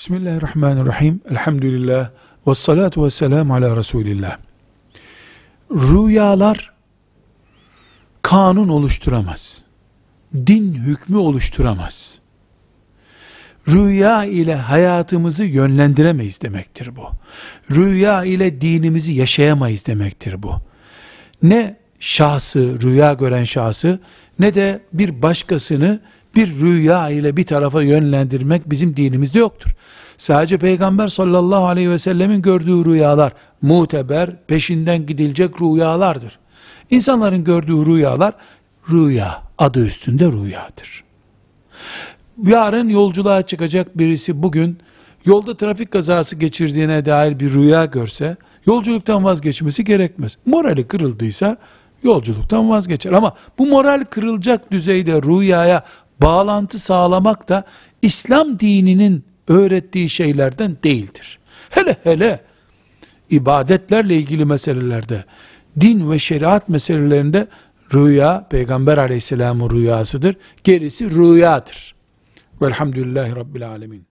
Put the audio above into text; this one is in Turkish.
Bismillahirrahmanirrahim. Elhamdülillah. Ve salatu ve selamu ala Resulillah. Rüyalar kanun oluşturamaz. Din hükmü oluşturamaz. Rüya ile hayatımızı yönlendiremeyiz demektir bu. Rüya ile dinimizi yaşayamayız demektir bu. Ne şahsı, rüya gören şahsı ne de bir başkasını bir rüya ile bir tarafa yönlendirmek bizim dinimizde yoktur. Sadece Peygamber sallallahu aleyhi ve sellemin gördüğü rüyalar muteber, peşinden gidilecek rüyalardır. İnsanların gördüğü rüyalar rüya, adı üstünde rüyadır. Yarın yolculuğa çıkacak birisi bugün yolda trafik kazası geçirdiğine dair bir rüya görse yolculuktan vazgeçmesi gerekmez. Morali kırıldıysa yolculuktan vazgeçer. Ama bu moral kırılacak düzeyde rüyaya bağlantı sağlamak da İslam dininin öğrettiği şeylerden değildir. Hele hele ibadetlerle ilgili meselelerde, din ve şeriat meselelerinde rüya, Peygamber aleyhisselamın rüyasıdır. Gerisi rüyadır. Velhamdülillahi Rabbil alemin.